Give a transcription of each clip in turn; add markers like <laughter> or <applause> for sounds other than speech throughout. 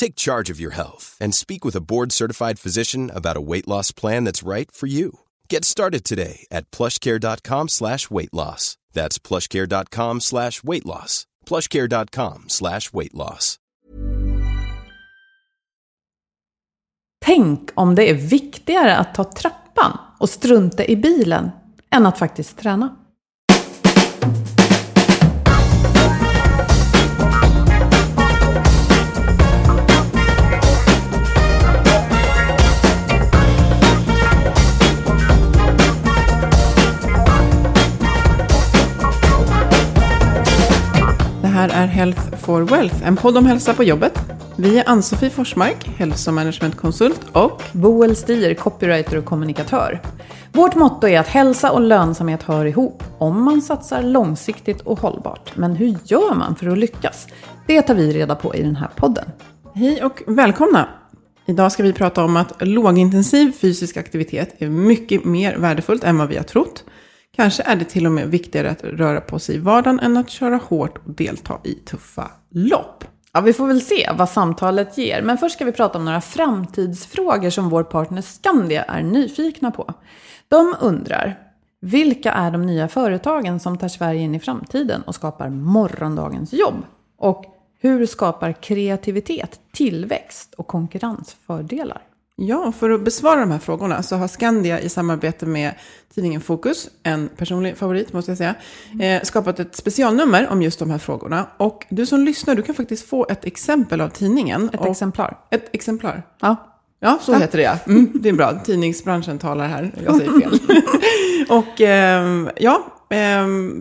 Take charge of your health and speak with a board-certified physician about a weight loss plan that's right for you. Get started today at plushcare.com slash weight loss. That's plushcare.com slash weight loss. plushcare.com slash weight loss. Tänk om det är viktigare att ta trappan och strunta i bilen än att faktiskt träna. Här är Health for Wealth, en podd om hälsa på jobbet. Vi är Ann-Sofie Forsmark, hälsomanagementkonsult och Boel Stier, copywriter och kommunikatör. Vårt motto är att hälsa och lönsamhet hör ihop om man satsar långsiktigt och hållbart. Men hur gör man för att lyckas? Det tar vi reda på i den här podden. hej och välkomna! Idag ska vi prata om att lågintensiv fysisk aktivitet är mycket mer värdefullt än vad vi har trott. Kanske är det till och med viktigare att röra på sig i vardagen än att köra hårt och delta i tuffa lopp. Ja, vi får väl se vad samtalet ger. Men först ska vi prata om några framtidsfrågor som vår partner Skandia är nyfikna på. De undrar, vilka är de nya företagen som tar Sverige in i framtiden och skapar morgondagens jobb? Och hur skapar kreativitet, tillväxt och konkurrensfördelar? Ja, för att besvara de här frågorna så har Skandia i samarbete med tidningen Fokus, en personlig favorit måste jag säga, eh, skapat ett specialnummer om just de här frågorna. Och du som lyssnar, du kan faktiskt få ett exempel av tidningen. Ett exemplar. Ett exemplar. Ja. Ja, så heter det ja. Mm, det är bra. Tidningsbranschen talar här. Jag säger fel. <laughs> och ehm, ja,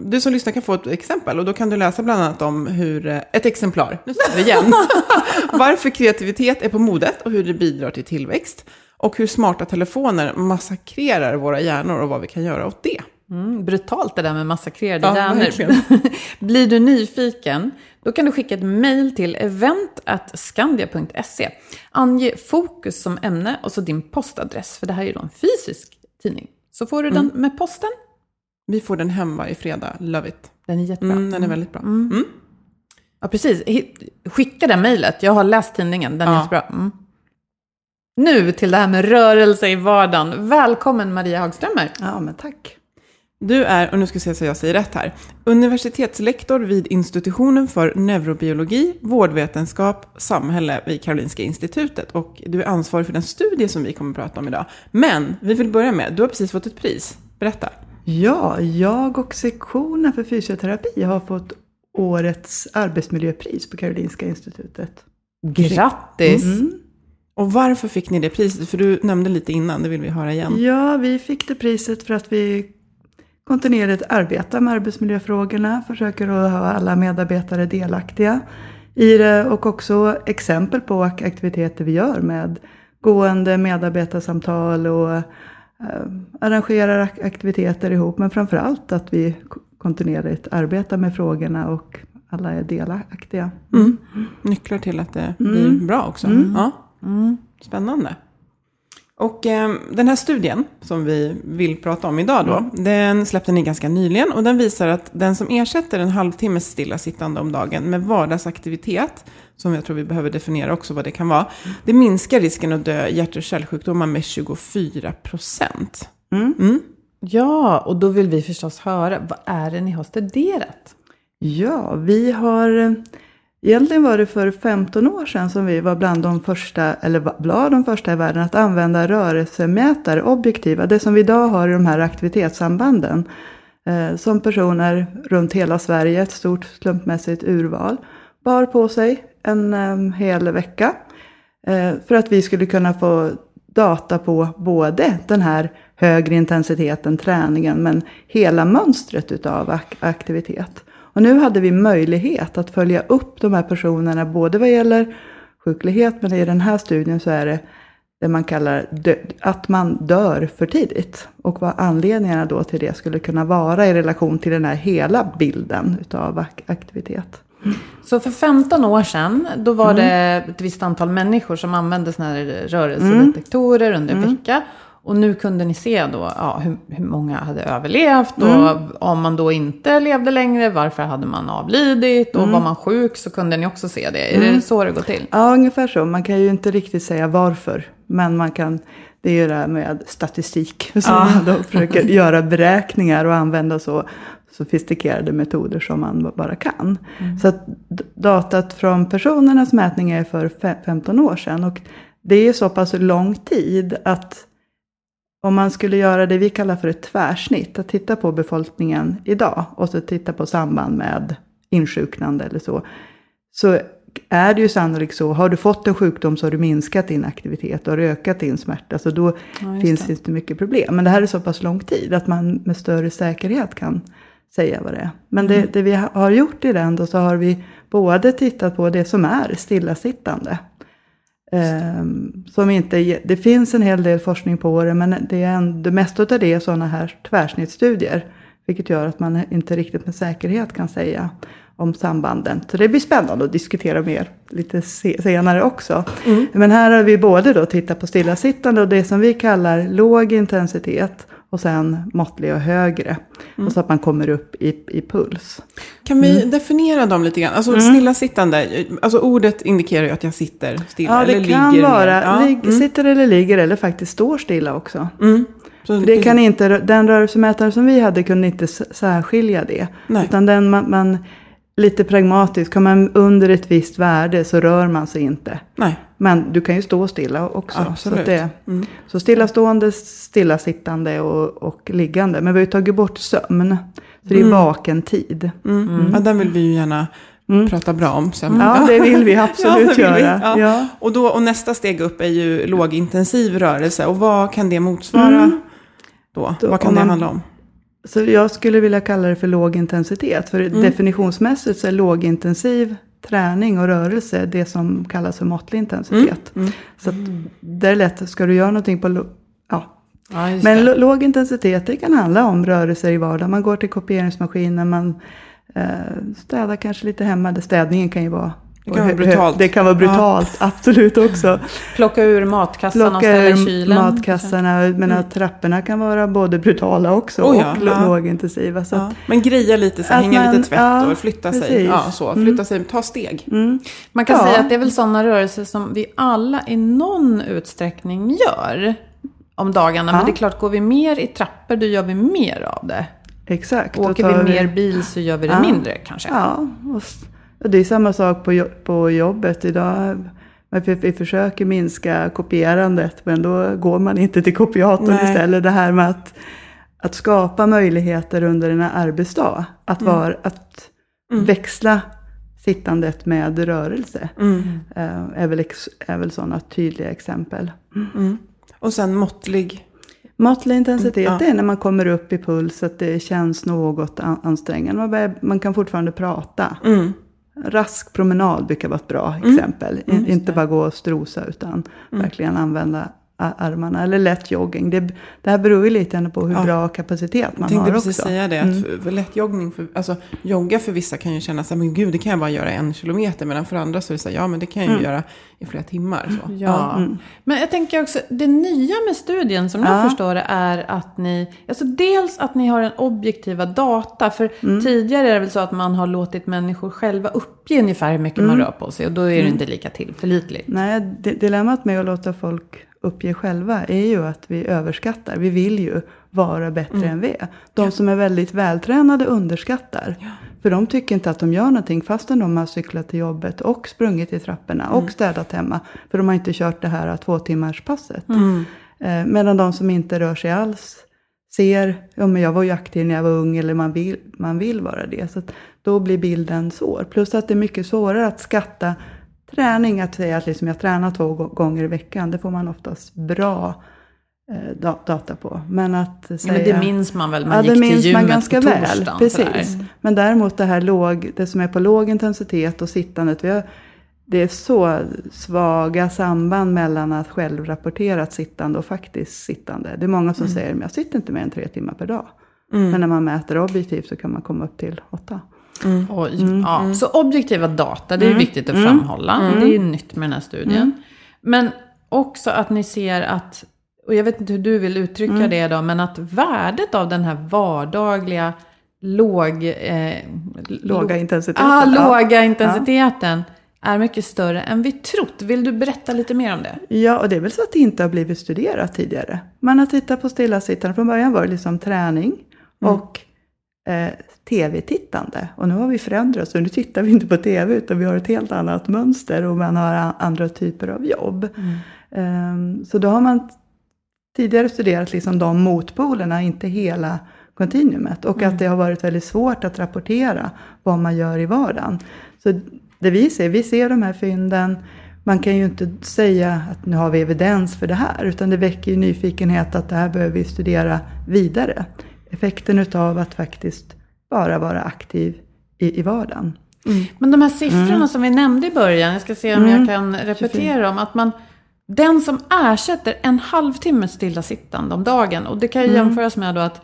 du som lyssnar kan få ett exempel. Och då kan du läsa bland annat om hur, eh, ett exemplar, nu säger det igen. <laughs> Varför kreativitet är på modet och hur det bidrar till tillväxt. Och hur smarta telefoner massakrerar våra hjärnor och vad vi kan göra åt det. Mm, brutalt det där med massakrerade Ja, hjärnor. <laughs> Blir du nyfiken, då kan du skicka ett mejl till event.skandia.se. Ange fokus som ämne och så din postadress, för det här är ju då en fysisk tidning. Så får du den med posten. Vi får den hem varje fredag. Love it. Den är jättebra. Mm, den är väldigt bra. Mm. Ja, precis. Skicka det mejlet. Jag har läst tidningen. Den är Ja. jättebra. Mm. Nu till det här med rörelse i vardagen. Välkommen Maria Hagströmer. Ja, men tack. Du är, och nu ska jag se så jag säger rätt här, universitetslektor vid institutionen för neurobiologi, vårdvetenskap, samhälle vid Karolinska institutet. Och du är ansvarig för den studie som vi kommer att prata om idag. Men vi vill börja med, du har precis fått ett pris. Berätta. Ja, jag och sektionen för fysioterapi har fått årets arbetsmiljöpris på Karolinska institutet. Grattis! Mm. Och varför fick ni det priset? För du nämnde lite innan, det vill vi höra igen. Ja, vi fick det priset för att vi kontinuerligt arbetar med arbetsmiljöfrågorna, försöker att ha alla medarbetare delaktiga i det och också exempel på aktiviteter vi gör med gående medarbetarsamtal och arrangerar ak- aktiviteter ihop. Men framför allt att vi ko- kontinuerligt arbetar med frågorna och alla är delaktiga. Mm. Nycklar till att det blir bra också. Ja. Spännande. Och eh, den här studien som vi vill prata om idag då, den släppte ni ganska nyligen och den visar att den som ersätter en halvtimmes stillasittande om dagen med vardagsaktivitet, som jag tror vi behöver definiera också vad det kan vara, det minskar risken att dö i hjärt och kärlsjukdomar med 24 procent. Mm. Ja, och då vill vi förstås höra, vad är det ni har studerat? Ja, vi har... Egentligen var det för 15 år sedan som vi var bland de första, eller var de första i världen att använda rörelsemätare, objektiva, det som vi idag har i de här aktivitetssambanden. Eh, som personer runt hela Sverige, ett stort slumpmässigt urval, bar på sig en eh, hel vecka. Eh, för att vi skulle kunna få data på både den här högre intensiteten, träningen, men hela mönstret utav ak aktivitet. Och nu hade vi möjlighet att följa upp de här personerna, både vad gäller sjuklighet, men i den här studien så är det det man kallar att man dör för tidigt. Och vad anledningarna då till det skulle kunna vara i relation till den här hela bilden utav ak aktivitet. Så för 15 år sedan, då var det ett visst antal människor som använde sådana här rörelsedetektorer under en vecka. Och nu kunde ni se då ja, hur, hur många hade överlevt och om man då inte levde längre, varför hade man avlidit och var man sjuk så kunde ni också se det. Är det så det går till? Ja, ungefär så. Man kan ju inte riktigt säga varför, men man kan det är ju det här med statistik. <laughs> Som man då försöker göra beräkningar och använda så sofistikerade metoder som man bara kan. Så att datat från personernas mätning är för 15 år sedan. Och det är så pass lång tid att om man skulle göra det vi kallar för ett tvärsnitt, att titta på befolkningen idag och så titta på samband med insjuknande eller så, så är det ju sannolikt så, har du fått en sjukdom så har du minskat din aktivitet och har ökat din smärta, så då finns det inte mycket problem. Men det här är så pass lång tid att man med större säkerhet kan säga vad det är. Men det, det vi har gjort i den då så har vi både tittat på det som är stillasittande. Um, som inte, det finns en hel del forskning på det, men det, är en, det mesta av det är sådana här tvärsnittsstudier. Vilket gör att man inte riktigt med säkerhet kan säga om sambanden. Så det blir spännande att diskutera mer lite se, senare också. Men här har vi både då tittat på stillasittande och det som vi kallar låg intensitet. Och sen måttlig och högre. Och så att man kommer upp i, i puls. Kan vi definiera dem lite grann? Alltså stillasittande, alltså ordet indikerar ju att jag sitter stilla Ja, eller det kan ligger vara. Ja. lig, sitter eller ligger eller faktiskt står stilla också. Mm. Så det kan inte, den rörelsemätare som vi hade kunde inte särskilja det. Nej. Utan den man, man, lite pragmatiskt, kommer man under ett visst värde så rör man sig inte. Nej. Men du kan ju stå stilla också. Så, Absolut. att det, Mm. så stillastående, stillasittande och, och liggande. Men vi har ju tagit bort sömn. Så det är vaken tid. Mm. Ja, den vill vi ju gärna prata bra om sen. Ja, det vill vi <laughs> absolut Ja, vill vi. göra. Ja. Ja. Och, då, och nästa steg upp är ju lågintensiv rörelse. Och vad kan det motsvara då? Mm. Då Vad kan det handla om? Så jag skulle vilja kalla det för låg intensitet. För Mm. definitionsmässigt så är lågintensiv träning och rörelse det som kallas för måttlig intensitet. Mm. Så att det är lätt, ska du göra någonting på ja. Ja, Men det. låg intensitet det kan handla om rörelser i vardagen. Man går till kopieringsmaskinen, man eh, städar kanske lite hemma. Städningen kan ju vara Det kan vara brutalt. Det kan vara brutalt, <laughs> absolut också. Plocka ur matkassarna och ställa i kylen. matkassarna. Men trapporna kan vara både brutala också Oh ja, och ja. lågintensiva. Så Ja. Men greja lite, så Att hänga man- lite tvätt ja, och flytta sig. precis. Ja, så. Flytta sig, ta steg. Man kan Ja. säga att det är väl sådana rörelser som vi alla i någon utsträckning gör om dagarna. Men Ja. det är klart, går vi mer i trappor då gör vi mer av det. Exakt. Åker vi mer bil så gör vi det Ja. mindre kanske. Ja, och, och det är samma sak på, på jobbet idag. Vi, försöker minska kopierandet, men då går man inte till kopiatorn Nej. istället. Det här med att, att skapa möjligheter under en arbetsdag. Att, vara, att växla sittandet med rörelse. eh, är, väl är väl sådana tydliga exempel. Och sen måttlig. Måttlig intensitet Ja. det är när man kommer upp i puls, att det känns något an- ansträngande. Man, börjar, man kan fortfarande prata. Mm. Rask promenad brukar vara ett bra exempel. In, inte bara gå och strosa utan verkligen använda armarna. Eller lätt jogging. Det, det här beror ju lite på hur Ja. bra kapacitet man Jag tänkte har precis också. säga det, att Mm. för, för lätt joggning, för, alltså jogga för vissa kan ju kännas, men gud det kan jag bara göra en kilometer, medan för andra så är det så här, ja men det kan jag ju Mm. göra i flera timmar. Så. Ja, men jag tänker också, det nya med studien som jag Ja. förstår det är att ni, alltså dels att ni har en objektiva data. För Mm. tidigare är det väl så att man har låtit människor själva uppge ungefär hur mycket Mm. man rör på sig. Och då är det inte lika tillförlitligt. Nej, di- dilemmat med att låta folk uppge själva är ju att vi överskattar. Vi vill ju vara bättre Mm. än vi är. De som är väldigt vältränade underskattar. För de tycker inte att de gör någonting fastän de har cyklat till jobbet och sprungit i trapporna Mm. och städat hemma. För de har inte kört det här två timmars passet. Mm. Eh, medan de som inte rör sig alls ser, ja men jag var ju aktiv när jag var ung eller man vill, man vill vara det. Så att då blir bilden svår. Plus att det är mycket svårare att skatta träning, att säga att liksom jag tränar två gå- gånger i veckan. Det får man oftast bra eh, da- data på. Men att säga... Men det minns man väl, man Ja, gick det till minns gymmet man ganska väl. Precis. Men däremot det här låg, det som är på låg intensitet och sittandet. Vi har, det är så svaga samband mellan att självrapporterat sittande och faktiskt sittande. Det är många som säger, men jag sitter inte mer än tre timmar per dag. Men när man mäter objektivt så kan man komma upp till åtta. Oj, Mm. ja. Så objektiva data, det är viktigt att framhålla. Det är nytt med den här studien. Mm. Men också att ni ser att, och jag vet inte hur du vill uttrycka Mm. det då, men att värdet av den här vardagliga låg... Eh, Låga intensiteten. Ah, Ja. låga intensiteten är mycket större än vi trott. Vill du berätta lite mer om det? Ja, och det är väl så att det inte har blivit studerat tidigare. Man har tittat på stillasittande. Från början var det liksom träning och eh, tv-tittande. Och nu har vi förändrat så nu tittar vi inte på tv utan vi har ett helt annat mönster och man har andra typer av jobb. Ehm, så då har man tidigare studerat liksom de motpolerna, inte hela kontinuumet. Och att det har varit väldigt svårt att rapportera vad man gör i vardagen. Så det vi ser, vi ser de här fynden. Man kan ju inte säga att nu har vi evidens för det här, utan det väcker ju nyfikenhet att det här behöver vi studera vidare. Effekten utav att faktiskt bara vara aktiv i, i vardagen. Men de här siffrorna Mm. som vi nämnde i början, jag ska se om jag kan repetera dem. Att man, den som ersätter en halvtimme stillasittande om dagen, och det kan ju Mm. jämföras med då att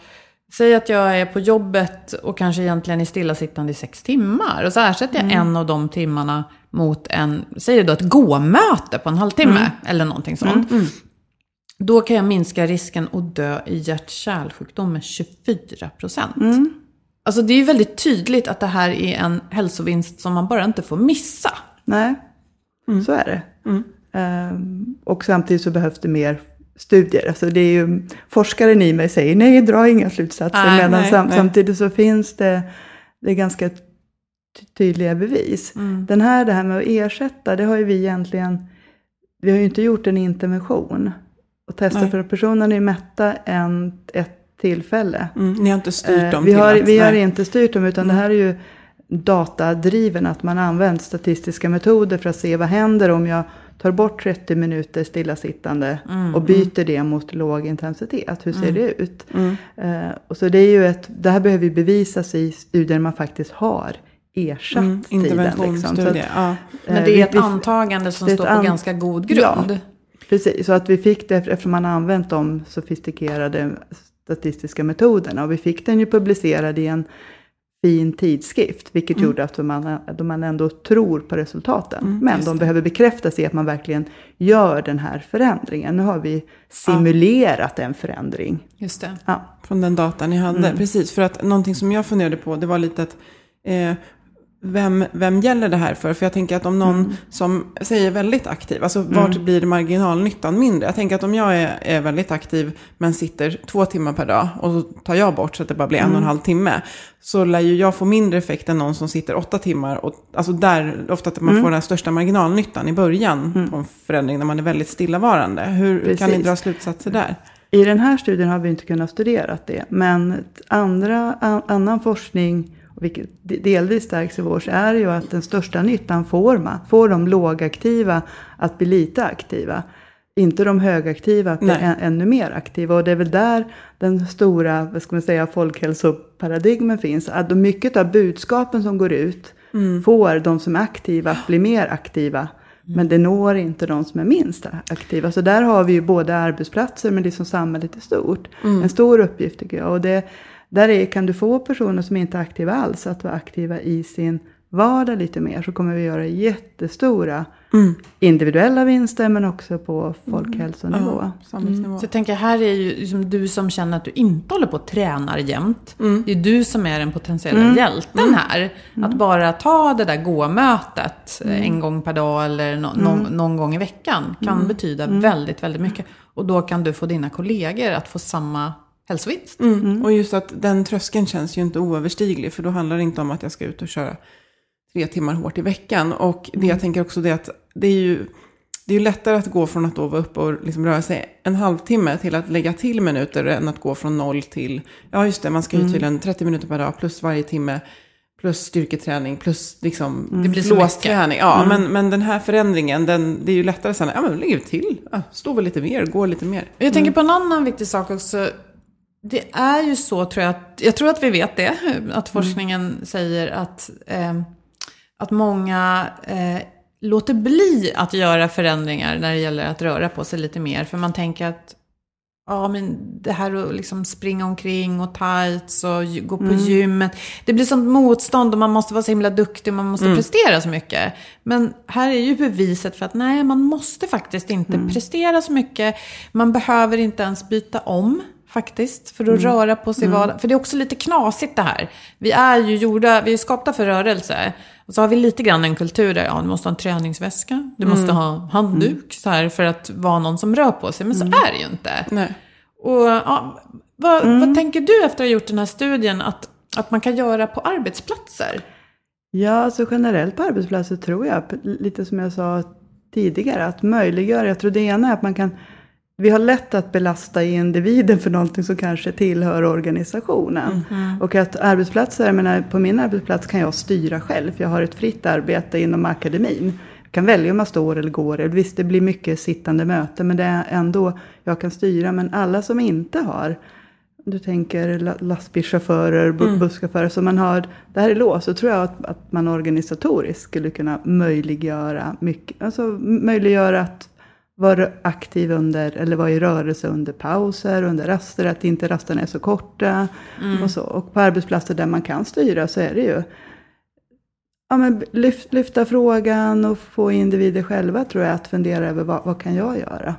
Säg att jag är på jobbet och kanske egentligen är stillasittande i sex timmar. Och så ersätter jag Mm. en av de timmarna mot en, säg då ett gåmöte på en halvtimme. Mm. Eller någonting sånt. Då kan jag minska risken att dö i hjärt-kärlsjukdom med 24 procent. Mm. Alltså det är ju väldigt tydligt att det här är en hälsovinst som man bara inte får missa. Nej, så är det. Ehm, och samtidigt så behövs det mer studier. Alltså det är ju, forskaren i mig säger nej, dra inga slutsatser. Nej, medan nej, sam, nej. samtidigt så finns det, det är ganska ty- tydliga bevis. Den här, det här med att ersätta, det har ju vi egentligen, vi har ju inte gjort en intervention. Och testat för att personen är mätta en, ett tillfälle. Mm, ni har inte styrt Eh, dem vi till har, att, vi har inte styrt dem, utan det här är ju datadriven. Att man använt statistiska metoder för att se vad händer om jag tar bort 30 minuter stillasittande och byter det mot låg intensitet. Hur ser det ut? Eh, och så det är ju ett, det här behöver ju bevisas i studier man faktiskt har ersatt Mm, tiden. Liksom. Att, ja. Men eh, det vi- är ett vi- antagande som det står ett på an- ganska god Ja. grund. Precis, så att vi fick det eftersom man använt de sofistikerade statistiska metoderna. Och vi fick den ju publicerad i en fin tidskrift, vilket Mm. gjorde att man, att man ändå tror på resultaten. Mm, Men de behöver bekräftas i att man verkligen gör den här förändringen. Nu har vi simulerat en förändring. Just det. Ja. Från den data ni hade. Mm. Precis, för att någonting som jag funderade på, det var lite att eh, vem, vem gäller det här för? För jag tänker att om någon Mm. som säger väldigt aktiv, alltså vart blir marginalnyttan mindre? Jag tänker att om jag är, är väldigt aktiv men sitter två timmar per dag och så tar jag bort så att det bara blir en och en Mm. halv timme. Så lär ju jag få mindre effekt än någon som sitter åtta timmar. Och, alltså där, ofta att Mm. man får den största marginalnyttan i början på en förändring när man är väldigt stillavarande. Hur kan ni Precis. dra slutsatser där? I den här studien har vi inte kunnat studera det. Men andra, an, annan forskning, vilket de- delvis stärks i vårs, är ju att den största nyttan får man. Får de lågaktiva att bli lite aktiva. Inte de högaktiva att bli än, ännu mer aktiva. Och det är väl där den stora, vad ska man säga, folkhälsoparadigmen finns. Att mycket av budskapen som går ut får de som är aktiva att bli mer aktiva. Men det når inte de som är minst aktiva. Så där har vi ju både arbetsplatser men liksom samhället i stort. En stor uppgift tycker jag. Och det, där är, kan du få personer som inte är aktiva alls att vara aktiva i sin vardag lite mer. Så kommer vi göra jättestora individuella vinster men också på folkhälsonivå. Ja, samhällsnivå. Så jag tänker, här är ju liksom du som känner att du inte håller på och tränar jämt. Det är du som är den potentiella hjälten här. Att bara ta det där gå-mötet eh, en gång per dag eller nå- någon, någon gång i veckan kan betyda väldigt, väldigt mycket. Och då kan du få dina kollegor att få samma hälsovinst. Mm. Och just att den tröskeln känns ju inte oöverstiglig. För då handlar det inte om att jag ska ut och köra tre timmar hårt i veckan. Och det jag tänker också det är att det är ju, det är ju lättare att gå från att då vara uppe och liksom röra sig en halvtimme till att lägga till minuter än att gå från noll till, ja just det, man ska ju tydligen 30 minuter per dag plus varje timme. Plus styrketräning, plus liksom Det blir flåsträning. Ja, men, men den här förändringen, den, det är ju lättare sen, ja men lägg till. Ja, stå väl lite mer, gå lite mer. Jag tänker på en annan viktig sak också. Det är ju så, tror jag, att, jag tror att vi vet det, att forskningen säger att, eh, att många eh, låter bli att göra förändringar när det gäller att röra på sig lite mer. För man tänker att Ja, men det här att liksom springa omkring och tights och gå på gymmet. Det blir sånt motstånd och man måste vara så himla duktig och man måste prestera så mycket. Men här är ju beviset för att nej, man måste faktiskt inte prestera så mycket. Man behöver inte ens byta om faktiskt för att röra på sig. vardag. För det är också lite knasigt det här. Vi är ju gjorda, vi är skapta för rörelse. Och så har vi lite grann en kultur där, ja, du måste ha en träningsväska, du måste ha handduk så här för att vara någon som rör på sig. Men så är det ju inte. Nej. Och, ja, vad, vad tänker du efter att ha gjort den här studien att, att man kan göra på arbetsplatser? Ja, alltså generellt på arbetsplatser tror jag, lite som jag sa tidigare, att möjliggöra. Jag tror det ena är att man kan, vi har lätt att belasta individen för någonting som kanske tillhör organisationen. Och att arbetsplatser, jag menar, på min arbetsplats kan jag styra själv, för jag har ett fritt arbete inom akademin. Jag kan välja om jag står eller går. Visst, det blir mycket sittande möten, men det är ändå, jag kan styra. Men alla som inte har, du tänker la- lastbilschaufförer, bu- busschaufförer, så man har, det här är låst, så tror jag att, att man organisatoriskt skulle kunna möjliggöra mycket, alltså möjliggöra att vara aktiv under, eller vara i rörelse under pauser, under raster, att inte rasterna är så korta och så. Och på arbetsplatser där man kan styra så är det ju Ja, men lyft, lyfta frågan och få individer själva tror jag att fundera över vad, vad kan jag göra?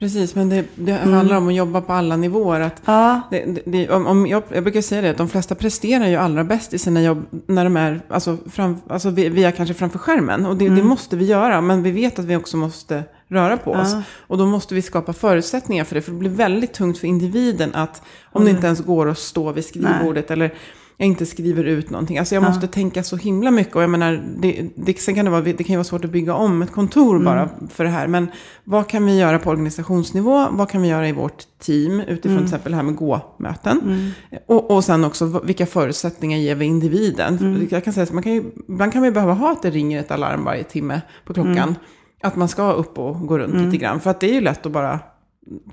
Precis, men det, det handlar om att jobba på alla nivåer. Att Ja, det, det, om, om jag, jag brukar säga det, att de flesta presterar ju allra bäst i sina jobb när de är alltså, fram, alltså vi- via kanske framför skärmen. Och det, det måste vi göra, men vi vet att vi också måste röra på oss. Och då måste vi skapa förutsättningar för det, för det blir väldigt tungt för individen att om det inte ens går att stå vid skrivbordet eller jag inte skriver ut någonting. Alltså jag måste tänka så himla mycket. Och jag menar, det, det, sen kan det, vara, det kan ju vara svårt att bygga om ett kontor bara för det här. Men vad kan vi göra på organisationsnivå? Vad kan vi göra i vårt team utifrån till exempel det här med gå-möten? Och, och sen också vilka förutsättningar ger vi individen? För Jag kan säga att man kan ju, ibland kan vi behöva ha att det ringer ett alarm varje timme på klockan. Att man ska upp och gå runt lite grann. För att det är ju lätt att bara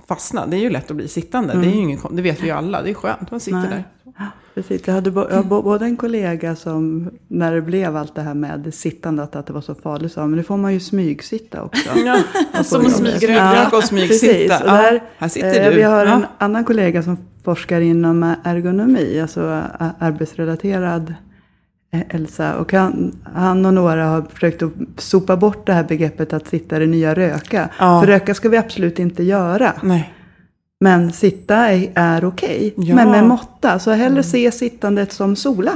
fastna. Det är ju lätt att bli sittande. Det, är ju ingen, kon- det vet vi ju alla. Det är skönt, man sitter Nej. där. precis. Jag hade bo, jag har bo- både en kollega som, när det blev allt det här med sittandet, att det var så farligt, sa men nu får man ju smygsitta också. Ja, Som att smygröka och smygsitta. Ja, här sitter eh, du. Vi har en Ja. annan kollega som forskar inom ergonomi, alltså arbetsrelaterad eh, hälsa. Och han, han och några har försökt att sopa bort det här begreppet att sitta är det nya röka. Ja. För röka ska vi absolut inte göra. Nej. Men sitta är, är okej, Ja. men med måtta. Så hellre se sittandet som sola.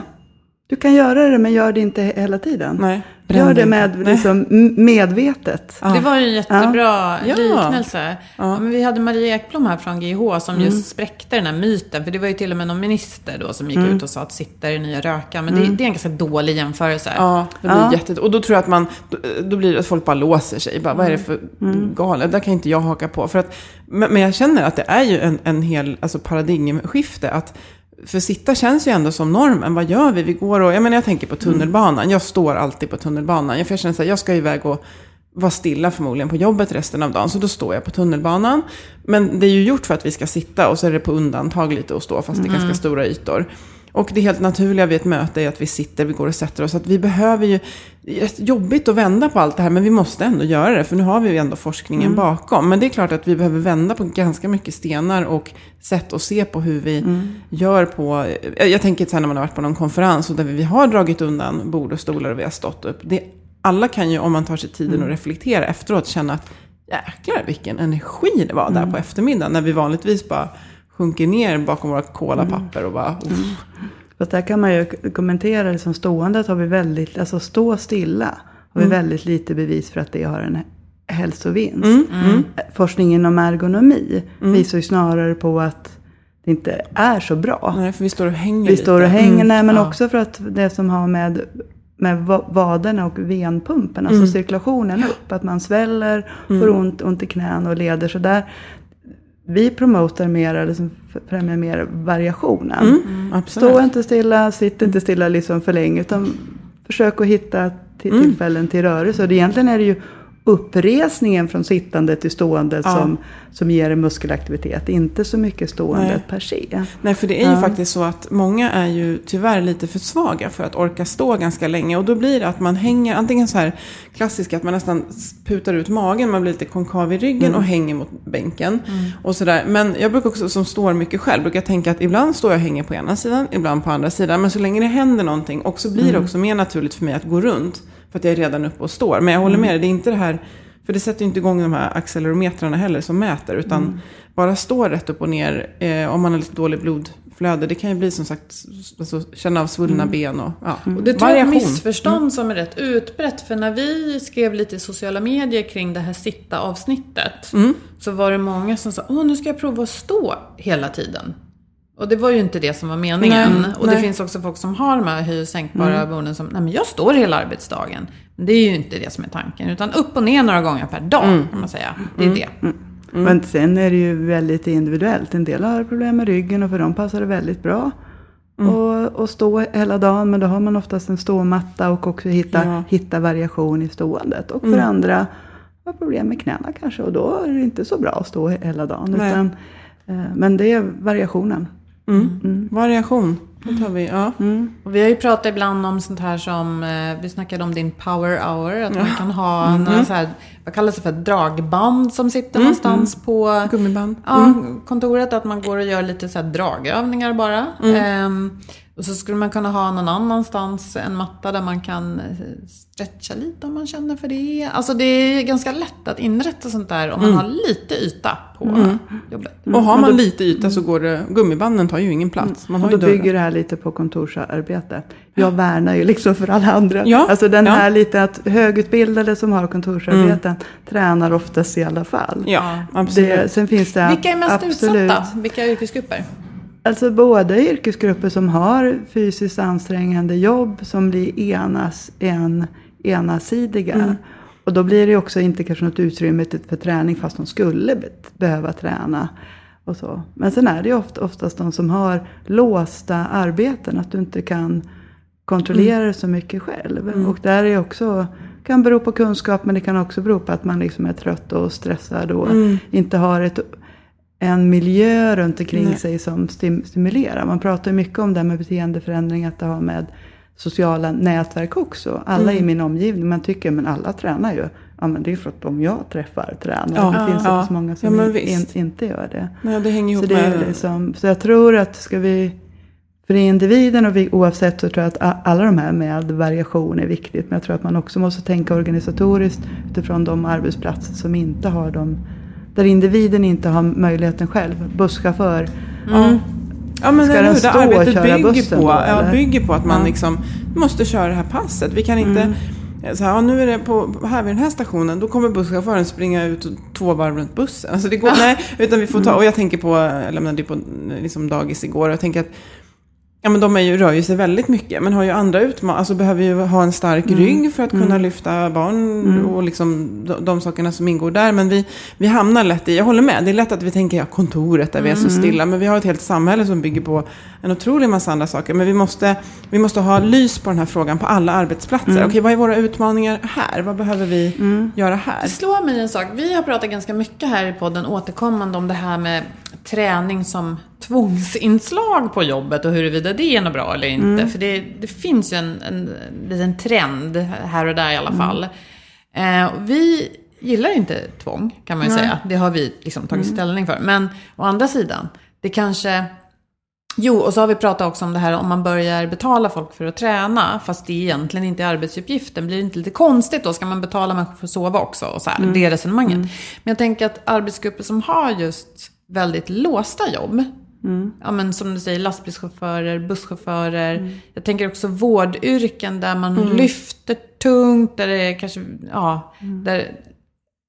Du kan göra det, men gör det inte hela tiden. Nej. Gör det med liksom, medvetet. Ja. Det var en jättebra Ja. liknelse. Ja. men vi hade Maria Ekblom här från GIH som Mm. just spräckte den här myten. För det var ju till och med någon minister då som gick Mm. ut och sa att sitta är det nya röka. Men det, det är en ganska dålig jämförelse. Ja, det blir Ja. jätte... Och då tror jag att man... Då, blir det att folk bara låser sig. Bara, vad är det för galet? Där kan inte jag haka på. För att, men, men jag känner att det är ju en, en hel alltså paradigmskifte. Att, för sitta känns ju ändå som normen. Vad gör vi? Vi går och... Jag menar, jag tänker på tunnelbanan. Jag står alltid på tunnelbanan. Jag, känner så här, jag ska iväg och vara stilla förmodligen på jobbet resten av dagen. Så då står jag på tunnelbanan. Men det är ju gjort för att vi ska sitta och så är det på undantag lite att stå fast det är ganska stora ytor. Och det helt naturliga vid ett möte är att vi sitter, vi går och sätter oss. Så att vi behöver ju, det är rätt jobbigt att vända på allt det här, men vi måste ändå göra det. För nu har vi ju ändå forskningen bakom. Men det är klart att vi behöver vända på ganska mycket stenar och sätt att se på hur vi gör på... Jag, jag tänker så här när man har varit på någon konferens och där vi har dragit undan bord och stolar och vi har stått upp. Det, alla kan ju, om man tar sig tiden och reflektera efteråt, känna att jäklar vilken energi det var där på eftermiddagen. När vi vanligtvis bara sjunker ner bakom våra kolapapper och bara... uff. Fast där kan man ju kommentera det som ståendet har vi väldigt, alltså stå stilla har vi väldigt lite bevis för att det har en hälsovinst. Forskningen om ergonomi visar ju snarare på att det inte är så bra. Nej, för vi står och hänger Vi lite. står och hänger, nej, men Ja. också för att det som har med, med va- vaderna och venpumpen, alltså cirkulationen upp, att man sväller, får ont, ont i knän och leder. Så där, vi promotar mer, eller som främjar mer variationen. Mm, absolut. Stå inte stilla, sitt inte stilla liksom för länge, utan försök att hitta till Mm. tillfällen till rörelse. Och det, egentligen är det ju uppresningen från sittande till stående Ja. som, som ger en muskelaktivitet, inte så mycket stående Nej. per se. Nej, för det är ju Ja. faktiskt så att många är ju tyvärr lite för svaga för att orka stå ganska länge. Och då blir det att man hänger, antingen så här klassiska, att man nästan putar ut magen, man blir lite konkav i ryggen och hänger mot bänken. Och sådär. Men jag brukar också, som står mycket själv, brukar tänka att ibland står jag och hänger på ena sidan, ibland på andra sidan. Men så länge det händer någonting, och så blir det också mer naturligt för mig att gå runt. För att jag är redan uppe och står. Men jag håller med dig, det är inte det här för det sätter ju inte igång de här accelerometrarna heller som mäter. Utan bara stå rätt upp och ner eh, om man har lite dålig blodflöde. Det kan ju bli som sagt, alltså, känna av svullna ben och ja, Och det tror jag är ett missförstånd som är rätt utbrett. För när vi skrev lite i sociala medier kring det här sitta-avsnittet. Så var det många som sa, åh nu ska jag prova att stå hela tiden. Och det var ju inte det som var meningen. Nej, och det nej. finns också folk som har de här höj och sänkbara borden som, nej men jag står hela arbetsdagen. Men det är ju inte det som är tanken. Utan upp och ner några gånger per dag, kan man säga. Det är det. Men sen är det ju väldigt individuellt. En del har problem med ryggen och för dem passar det väldigt bra. Och, och stå hela dagen, men då har man oftast en ståmatta och också hitta, Ja. hitta variation i ståendet. Och för andra har problem med knäna kanske och då är det inte så bra att stå hela dagen. Utan, eh, men det är variationen. Variation, det tar vi. Ja. Och vi har ju pratat ibland om sånt här som, eh, vi snackade om din power hour, att man kan ha några så här, vad kallas det för, dragband som sitter någonstans på Gummiband. ja, kontoret. Att man går och gör lite så här dragövningar bara. Ehm, och så skulle man kunna ha någon annanstans en matta där man kan eh, stretcha lite om man känner för det. Alltså det är ganska lätt att inrätta sånt där om man har lite yta på jobbet. Och har man lite yta så går det, gummibanden tar ju ingen plats. Man har Och då bygger det här lite på kontorsarbete. Jag värnar ju liksom för alla andra. Ja, Alltså den ja. här lite att högutbildade som har kontorsarbeten tränar oftast i alla fall. Ja, absolut. Det, sen finns det Vilka är mest absolut, utsatta? Vilka yrkesgrupper? Alltså både yrkesgrupper som har fysiskt ansträngande jobb som blir enas, en, enasidiga. Mm. Och då blir det också inte kanske något utrymme för träning fast de skulle be- behöva träna. Och så. Men sen är det ju ofta, oftast de som har låsta arbeten, att du inte kan kontrollera Mm. det så mycket själv. Och där är också, kan bero på kunskap men det kan också bero på att man liksom är trött och stressad och Mm. inte har ett en miljö runt omkring Nej. sig som stim- stimulerar. Man pratar mycket om det här med beteendeförändring, att det har med sociala nätverk också. Alla Mm. i min omgivning, man tycker men alla tränar ju. Ja men det är för att de jag träffar tränar. Ja, det finns ja. så många Ja, som men in, inte gör det. Nej, det hänger Så, ihop det är med... liksom, så jag tror att ska vi, för individen och vi, oavsett så tror jag att alla de här med variation är viktigt. Men jag tror att man också måste tänka organisatoriskt utifrån de arbetsplatser som inte har dem. Där individen inte har möjligheten själv. Busschaufför. Ja. Ja men Ska den det stå och arbetet köra bygger bussen på, då, ja, bygger på att man Ja. liksom måste köra det här passet. Vi kan inte, Mm. så här, ja, nu är det på, här vid den här stationen, då kommer busschauffören springa ut två varv runt bussen. Alltså det går, nej, utan vi får ta, och jag tänker på, jag lämnade ju på liksom dagis igår, och jag tänker att Ja men de är ju, rör ju sig väldigt mycket men har ju andra utmaningar, alltså behöver ju ha en stark rygg för att kunna lyfta barn och liksom de, de sakerna som ingår där. Men vi, vi hamnar lätt i, jag håller med, det är lätt att vi tänker ja kontoret där vi är så stilla. Men vi har ett helt samhälle som bygger på en otrolig massa andra saker. Men vi måste, vi måste ha lys på den här frågan på alla arbetsplatser. Okej, vad är våra utmaningar här? Vad behöver vi göra här? Det slår mig en sak. Vi har pratat ganska mycket här i podden återkommande om det här med träning som tvångsinslag på jobbet och huruvida det är något bra eller inte. Mm. För det, det finns ju en, en liten trend här och där i Mm. alla fall. Eh, och vi gillar inte tvång, kan man ju säga. Det har vi liksom tagit Mm. ställning för. Men å andra sidan, det kanske... Jo, och så har vi pratat också om det här om man börjar betala folk för att träna, fast det egentligen inte är arbetsuppgiften. Blir det inte lite konstigt då? Ska man betala människor för att sova också? Och så här, Mm. Det är resonemanget. Men jag tänker att arbetsgrupper som har just väldigt låsta jobb, Mm. ja, men som du säger, lastbilschaufförer, busschaufförer. Jag tänker också vårdyrken där man lyfter tungt, där det kanske, ja, där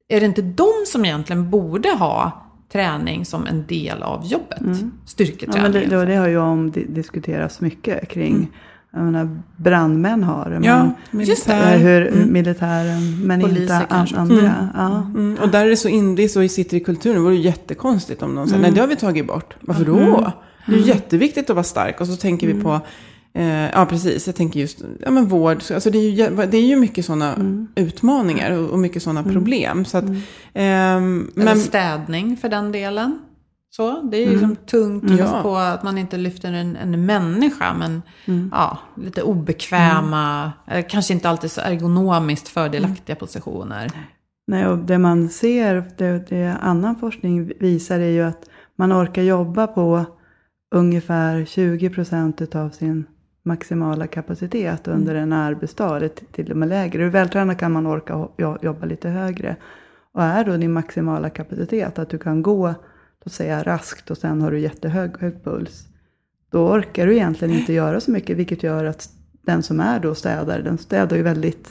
är det inte de som egentligen borde ha träning som en del av jobbet? Ja, men Styrketräning. det, det, det har ju diskuterats mycket kring. Jag menar, brandmän har det. Ja, det. eh, militär. hur militären, men Poliser inte an, kanske. andra. Ja. Mm, och där är det så in, det är så sitter i kulturen. Det vore ju jättekonstigt om någon säger, Mm. nej det har vi tagit bort. Varför då? Det är ju jätteviktigt att vara stark. Och så tänker vi Mm. på, eh, ja precis, jag tänker just, ja men vård. Alltså det är ju, det är ju mycket sådana Mm. utmaningar och, och mycket sådana problem. Så att, Eller men, städning för den delen. Så, det är ju liksom tungt just Ja. på att man inte lyfter en, en människa, men ja, lite obekväma, kanske inte alltid så ergonomiskt fördelaktiga positioner. Nej, och det man ser, det, det annan forskning visar är ju att man orkar jobba på ungefär 20 procent av sin maximala kapacitet under en arbetsdag, eller till och med lägre. Du vältränad kan man orka jobba lite högre. Och är då din maximala kapacitet att du kan gå, låt säga raskt och sen har du jättehög hög puls. Då orkar du egentligen inte göra så mycket, vilket gör att den som är då städare, den städar ju väldigt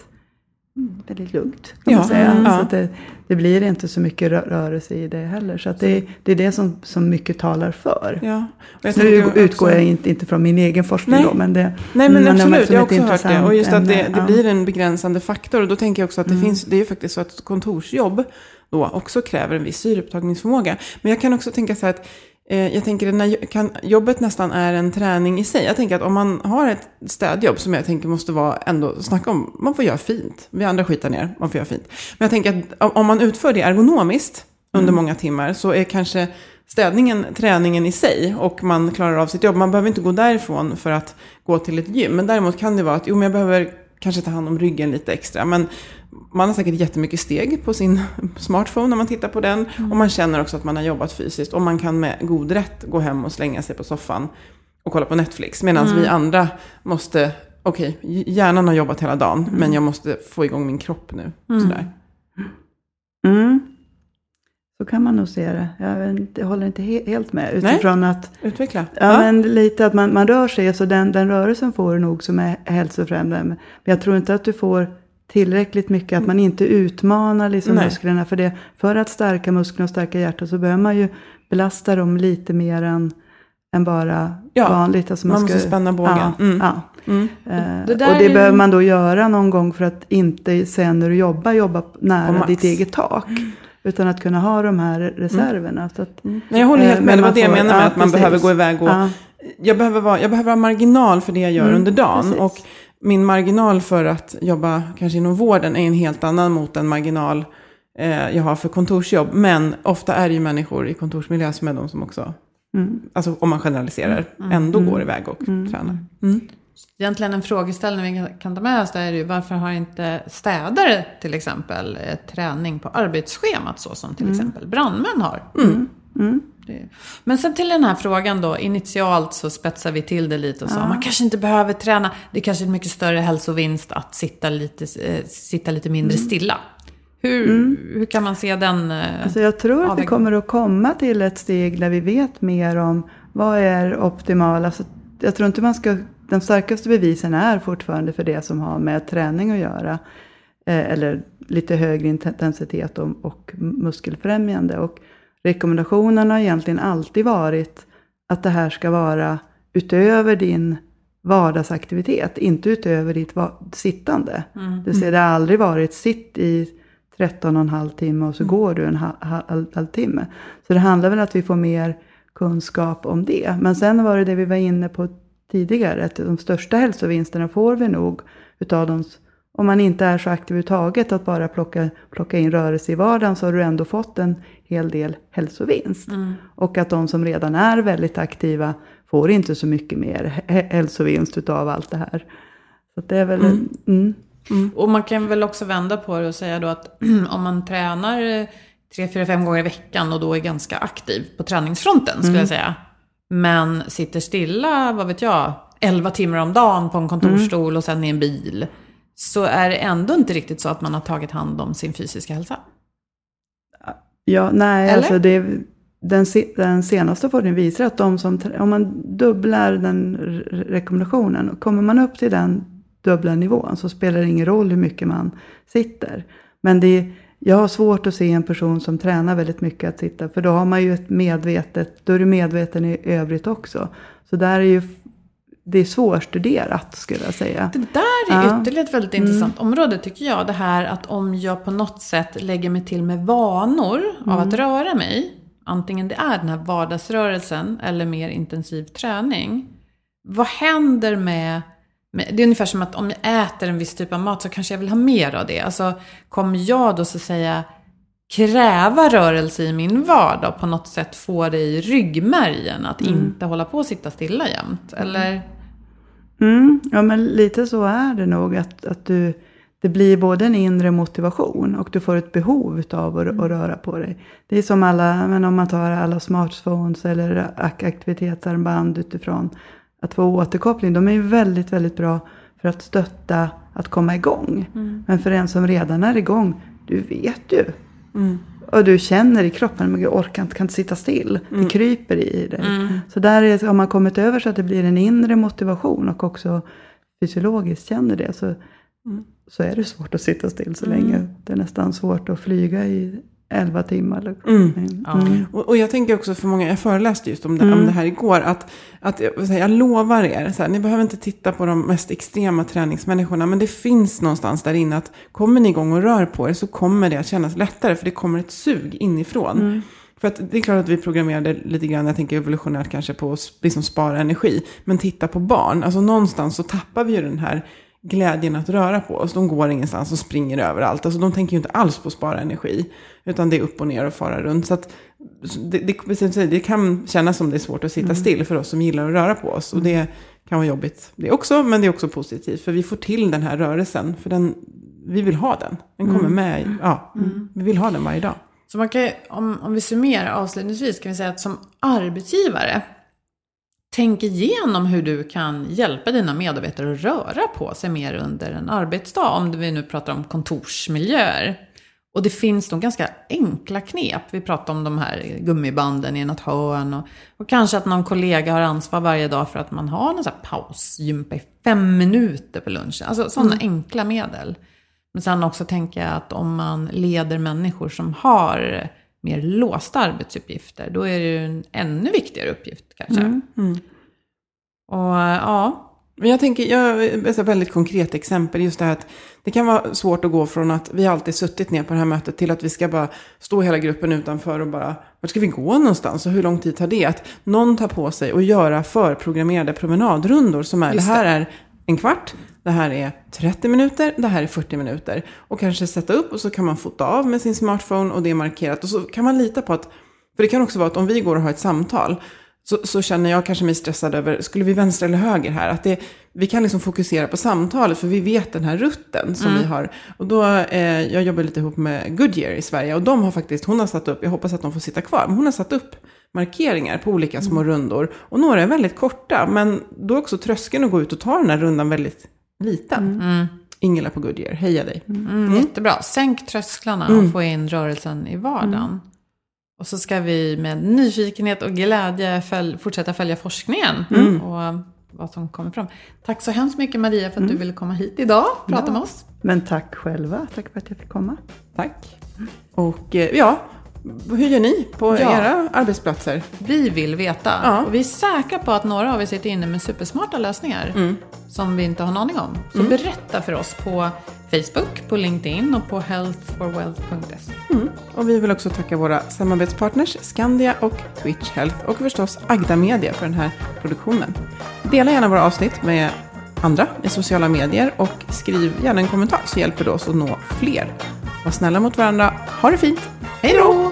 väldigt lugnt kan man Ja, säga. mm, Så ja. att det, det blir inte så mycket rö- rörelse i det heller. Så att det, det är det som, som mycket talar för. ja. Jag nu utgår också- jag inte, inte från min egen forskning Nej. då, men det Nej men men absolut, jag har ett också hört det. Och just att det, det blir en begränsande faktor. Och då tänker jag också att det finns, det är ju faktiskt så att kontorsjobb då också kräver en viss syreupptagningsförmåga. Men jag kan också tänka så här att eh, jag tänker att när kan, jobbet nästan är en träning i sig. Jag tänker att om man har ett städjobb som jag tänker måste vara ändå, snacka om, man får göra fint. Vi andra skitar ner, man får göra fint. Men jag tänker att om- man utför det ergonomiskt under många timmar så är kanske städningen träningen i sig och man klarar av sitt jobb. Man behöver inte gå därifrån för att gå till ett gym. Men däremot kan det vara att jo, men jag behöver kanske ta hand om ryggen lite extra. Men man har säkert jättemycket steg på sin smartphone när man tittar på den. Och man känner också att man har jobbat fysiskt. Och man kan med god rätt gå hem och slänga sig på soffan och kolla på Netflix. Medan vi andra måste, okej, hjärnan har jobbat hela dagen, men jag måste få igång min kropp nu. Sådär. Mm. Så kan man nog se det. Jag, jag håller inte he, helt med. Utifrån att, Utveckla. ja, men lite att man, man rör sig, så den, den rörelsen får du nog som är hälsofrämjande. Men jag tror inte att du får tillräckligt mycket, att man inte utmanar liksom Nej. musklerna. För, det, för att stärka musklerna och stärka hjärtat så behöver man ju belasta dem lite mer än, än bara Ja, vanligt. Alltså man måste spänna bågen. Ja, Mm. ja. Mm. Eh, Det och det är ju- behöver man då göra någon gång för att inte sen när du jobbar, jobba nära ditt eget tak. Utan att kunna ha de här reserverna. Så att, Nej, jag håller eh, helt med. men Det var man det jag menade med ja, att man precis. behöver gå iväg och... Ja. Jag, behöver vara, jag behöver ha marginal för det jag gör Mm, under dagen. precis. Och min marginal för att jobba kanske inom vården är en helt annan mot en marginal eh, jag har för kontorsjobb. Men ofta är det ju människor i kontorsmiljö som är de som också, Mm. alltså om man generaliserar, ändå går iväg och tränar. Mm. Egentligen en frågeställning vi kan ta med oss där är ju varför har inte städare till exempel eh, träning på arbetsschemat så som till exempel brandmän har? Det- Men sen till den här frågan då, initialt så spetsar vi till det lite och sa man kanske inte behöver träna, det är kanske är en mycket större hälsovinst att sitta lite, eh, sitta lite mindre stilla. Hur, hur kan man se den? Eh, Alltså jag tror att vi kommer att komma till ett steg där vi vet mer om vad är optimalt. Alltså, jag tror inte man ska, de starkaste bevisen är fortfarande för det som har med träning att göra. Eh, eller lite högre intensitet och, och muskelfrämjande. Och rekommendationerna har egentligen alltid varit att det här ska vara utöver din vardagsaktivitet, inte utöver ditt sittande. Det, vill säga, det har aldrig varit sitt i 13 och en halv timme och så går du en ha- ha- halv, halvtimme. Så det handlar väl om att vi får mer kunskap om det. Men sen var det det vi var inne på tidigare, att de största hälsovinsterna får vi nog utav de, om man inte är så aktiv överhuvudtaget att bara plocka, plocka in rörelse i vardagen så har du ändå fått en hel del hälsovinst. Och att de som redan är väldigt aktiva får inte så mycket mer hä- hälsovinst utav allt det här. Så det är väl... Mm. Mm. Och man kan väl också vända på det och säga då att <clears throat> om man tränar eh, tre, fyra, fem gånger i veckan och då är ganska aktiv på träningsfronten skulle jag säga. Men sitter stilla, vad vet jag, 11 timmar om dagen på en kontorsstol och sen i en bil. Så är det ändå inte riktigt så att man har tagit hand om sin fysiska hälsa. Ja, nej, Eller? alltså det, den, den senaste forskningen visar att de som, om man dubblar den re- rekommendationen, kommer man upp till den dubbla nivån så spelar det ingen roll hur mycket man sitter. Men det, jag har svårt att se en person som tränar väldigt mycket att sitta, för då har man ju ett medvetet, då är du medveten i övrigt också. Så där är ju, det är svårstuderat skulle jag säga. Det där är Ja. ytterligare ett väldigt intressant område tycker jag. Det här att om jag på något sätt lägger mig till med vanor av att röra mig. Antingen det är den här vardagsrörelsen eller mer intensiv träning. Vad händer med. Det är ungefär som att om jag äter en viss typ av mat så kanske jag vill ha mer av det. Alltså kommer jag då så att säga kräva rörelse i min vardag och på något sätt få det i ryggmärgen att inte hålla på och sitta stilla jämt? Eller? Mm, ja, men lite så är det nog. Att, att du, det blir både en inre motivation och du får ett behov av att, att röra på dig. Det är som alla, men om man tar alla smartphones eller ak- aktivitetsarmband utifrån att få återkoppling. De är ju väldigt, väldigt bra för att stötta att komma igång. Men för en som redan är igång, du vet ju. Och du känner i kroppen, men jag orkar inte, kan inte sitta still. Det kryper i dig. Så där är, har man kommit över så att det blir en inre motivation och också fysiologiskt känner det. Så, så är det svårt att sitta still så länge. Det är nästan svårt att flyga i 11 timmar. Mm. Ja. Och, och jag tänker också för många, jag föreläste just om det, om det här igår, att, att jag, här, jag lovar er, så här, ni behöver inte titta på de mest extrema träningsmänniskorna, men det finns någonstans där inne att kommer ni igång och rör på er så kommer det att kännas lättare, för det kommer ett sug inifrån. För att det är klart att vi programmerade lite grann, jag tänker evolutionärt kanske på att liksom spara energi, men titta på barn, alltså någonstans så tappar vi ju den här glädjen att röra på oss. De går ingenstans och springer överallt. Alltså de tänker ju inte alls på att spara energi. Utan det är upp och ner och fara runt. Så att det, det, det kan kännas som det är svårt att sitta still för oss som gillar att röra på oss. Och det kan vara jobbigt det också, men det är också positivt. För vi får till den här rörelsen. För den, vi vill ha den. Den kommer med. i- Ja, Vi vill ha den varje dag. Så man kan, om, om vi summerar avslutningsvis kan vi säga att som arbetsgivare, tänk igenom hur du kan hjälpa dina medarbetare att röra på sig mer under en arbetsdag. Om vi nu pratar om kontorsmiljöer. Och det finns nog ganska enkla knep. Vi pratar om de här gummibanden i något hörn. Och, och kanske att någon kollega har ansvar varje dag för att man har sån här pausgympa i fem minuter på lunchen. Alltså sådana enkla medel. Men sen också tänker jag att om man leder människor som har mer låsta arbetsuppgifter, då är det ju en ännu viktigare uppgift kanske. Och ja, Men jag tänker, jag ett väldigt konkret exempel, just det här att det kan vara svårt att gå från att vi alltid suttit ner på det här mötet till att vi ska bara stå hela gruppen utanför och bara, vart ska vi gå någonstans och hur lång tid tar det? Att någon tar på sig och göra förprogrammerade promenadrundor som är, Just det här är en kvart, det här är 30 minuter, det här är 40 minuter. Och kanske sätta upp och så kan man fota av med sin smartphone och det är markerat. Och så kan man lita på att, för det kan också vara att om vi går och har ett samtal, så, så känner jag kanske mig stressad över, skulle vi vänstra eller höger här? Att det, vi kan liksom fokusera på samtalet, för vi vet den här rutten som vi har. Och då, eh, jag jobbar lite ihop med Goodyear i Sverige, och de har faktiskt, hon har satt upp, jag hoppas att de får sitta kvar, men hon har satt upp markeringar på olika små rundor. Och några är väldigt korta, men då är också tröskeln att gå ut och ta den här rundan väldigt liten. Ingela på Goodyear, heja dig. mm, jättebra. Sänk trösklarna och få in rörelsen i vardagen. Och så ska vi med nyfikenhet och glädje följ, fortsätta följa forskningen och vad som kommer fram. Tack så hemskt mycket Maria för att du ville komma hit idag och prata med oss. Men tack själva, tack för att jag fick komma. Tack. Och eh, ja, hur gör ni på Ja. era arbetsplatser? Vi vill veta. Ja. Och vi är säkra på att några av er sitter inne med supersmarta lösningar som vi inte har en aning om. Så berätta för oss på Facebook, på LinkedIn och på healthforwealth.se. Mm. Och vi vill också tacka våra samarbetspartners Skandia och Twitch Health och förstås Agda Media för den här produktionen. Dela gärna våra avsnitt med andra i sociala medier och skriv gärna en kommentar så hjälper det oss att nå fler. Var snälla mot varandra. Ha det fint. Hej då!